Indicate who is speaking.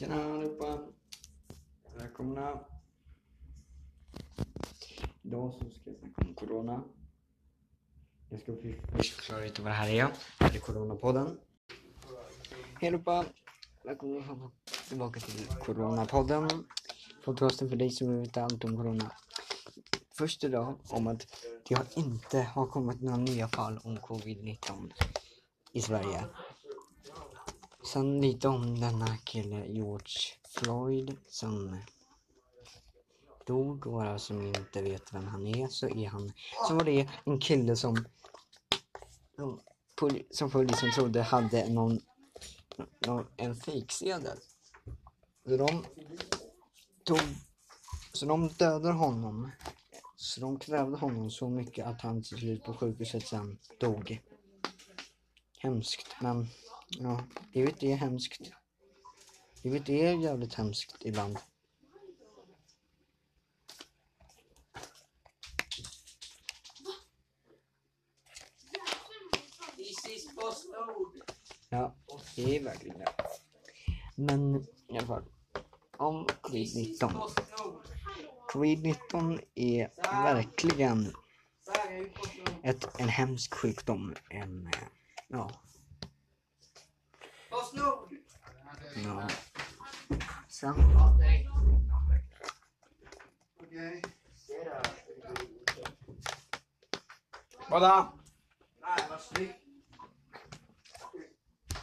Speaker 1: Tjena allihopa! Välkomna! Idag så ska jag snacka om Corona. Jag ska först förklara lite vad det här är. Det här är Coronapodden. Hej allihopa! Välkomna tillbaka till Coronapodden. Podcasten för dig som vill veta allt om Corona. Först idag om att det har inte har kommit några nya fall om Covid-19 i Sverige. Sen lite om denna kille George Floyd som dog och alla som inte vet vem han är så är han, så var det en kille som som, som polisen trodde hade någon, någon en fejksedel. Så de tog, så de dödade honom. Så de kvävde honom så mycket att han till slut på sjukhuset sen dog. Hemskt men Ja, livet är hemskt. Livet är jävligt hemskt ibland. Ja, det är verkligen det. Men i alla fall. Om covid-19. Covid-19 är verkligen ett, en hemsk sjukdom. En, eh, ja, Ja. 报
Speaker 2: 答。